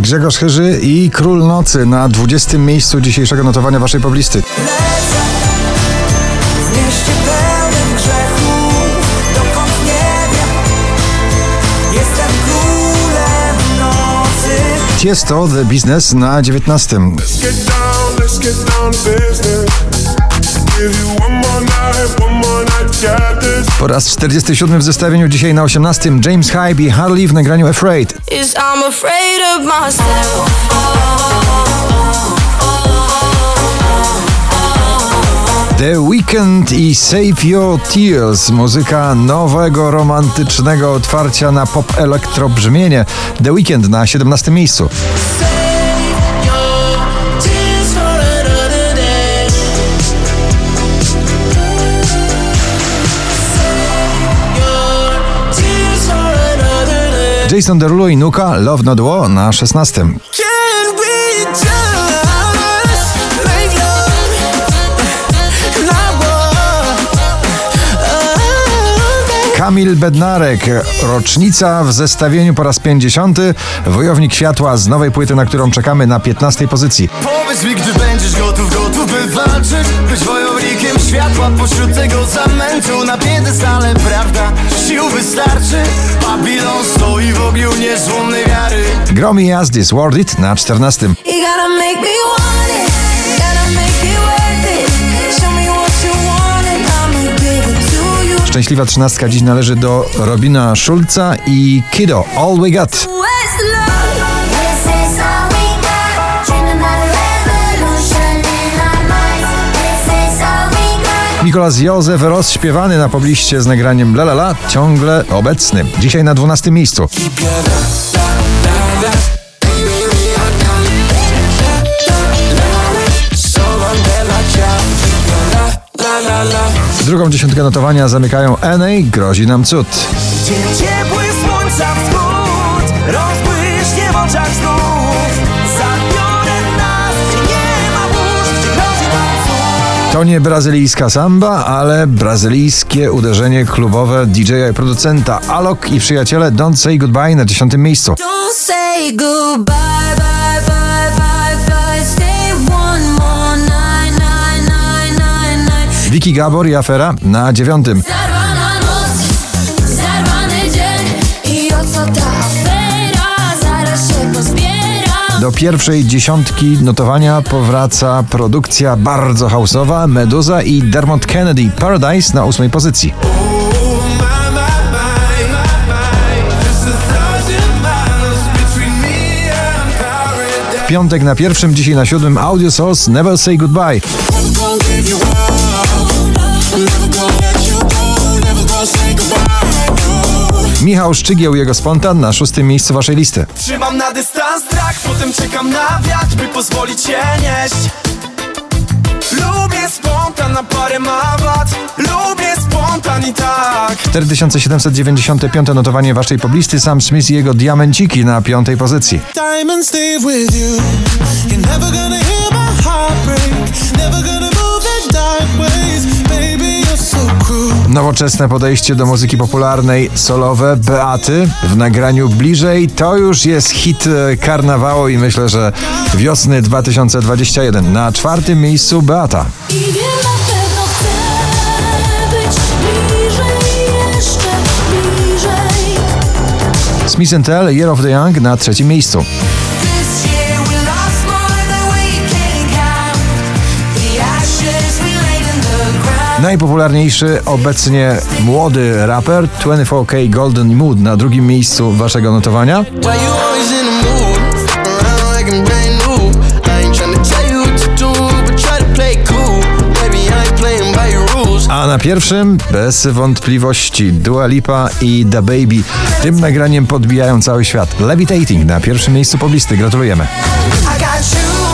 Grzegorz Chyży i Król Nocy na 20. miejscu dzisiejszego notowania waszej poblisty. Tiesto The Business na 19. Let's get down, let's get down to business. Give you one more night, one more night, got this. Po raz 47 w zestawieniu dzisiaj na 18. James Hype i Harley w nagraniu Afraid. The Weekend i Save Your Tears, muzyka nowego romantycznego otwarcia na pop elektro brzmienie. The Weekend na 17 miejscu. Jason Derulo i Nuka Love Not War na 16. Can we just make love? Not war. Kamil Bednarek, rocznica w zestawieniu po raz 50. Wojownik światła z nowej płyty, na którą czekamy na 15 pozycji. Powiedz mi, gdy będziesz gotów, gotów by walczyć Być wojownikiem światła pośród tego zamętu Na piedestale, prawda, sił wystarczy Babilon stoi niezłomnej wiary Gromi Jazdis Worth It na 14. You gotta make me want it. Gotta make it worth it. Show me what you want and I'ma give it to you. Szczęśliwa trzynastka dziś należy do Robina Schulza i Kido All We Got. Nikolas Józef rozśpiewany na pobliście z nagraniem La La La, ciągle obecny. Dzisiaj na 12 miejscu. Drugą dziesiątkę notowania zamykają NA, grozi nam cud. Gdzie ciepły słońca To nie brazylijska samba, ale brazylijskie uderzenie klubowe DJ-a i producenta Alok i przyjaciele Don't Say Goodbye na 10 miejscu. Don't say goodbye, bye, bye, bye, bye. Stay one more night, night, night, night, night. Vicky Gabor i Afera na 9. Zarwana noc, zarwany dzień i o co ta Do pierwszej dziesiątki notowania powraca produkcja bardzo hausowa Meduza i Dermot Kennedy Paradise na ósmej pozycji. W piątek na pierwszym, dzisiaj na siódmym Audio Source Never Say Goodbye. Michał Szczygieł jego spontan na szóstym miejscu waszej listy. Trzymam na dystans strach, potem czekam na wiatr, by pozwolić się nieść Lubię spontan na parę mawat Lubię spontan i tak 4795 notowanie waszej poblisty Sam Smith i jego Diamenciki na piątej pozycji. Diamonds stay with you. You're never gonna hear my heart break. Never gonna move in dark ways. Baby, you're so. Nowoczesne podejście do muzyki popularnej, solowe Beaty w nagraniu bliżej. To już jest hit e, karnawału i myślę, że wiosny 2021. Na czwartym miejscu Beata. Smith Tell, Year of the Young na trzecim miejscu. Najpopularniejszy obecnie młody raper 24K Golden Mood na drugim miejscu waszego notowania. A na pierwszym bez wątpliwości Dua Lipa i Da Baby. Tym nagraniem podbijają cały świat. Levitating na pierwszym miejscu poblisty. Gratulujemy. I got you